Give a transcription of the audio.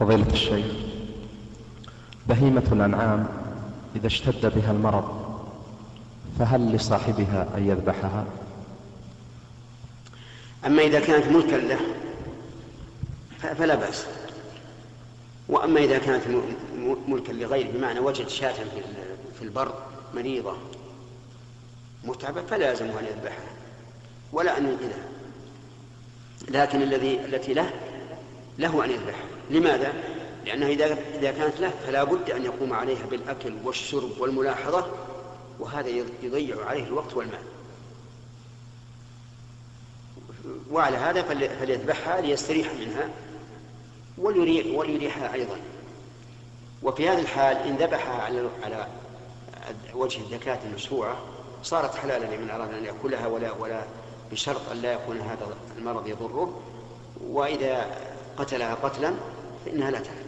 فضيلة الشيخ بهيمة الأنعام إذا اشتد بها المرض فهل لصاحبها أن يذبحها؟ أما إذا كانت ملكا له فلا بأس. وأما إذا كانت ملكا لغيره بمعنى وجد شاة في البر مريضة متعبة فلا يلزمه أن يذبحها ولا أن ينقذها. لكن الذي التي له له أن يذبحها لماذا؟ لأنه إذا إذا كانت له فلا بد أن يقوم عليها بالأكل والشرب والملاحظة وهذا يضيع عليه الوقت والمال. وعلى هذا فليذبحها ليستريح منها وليريح وليريحها أيضا. وفي هذه الحال إن ذبحها على على وجه الزكاة المشروعة صارت حلالا لمن أراد أن يأكلها ولا ولا بشرط أن لا يكون هذا المرض يضره. وإذا قتلها قتلا فإنها لا تحل.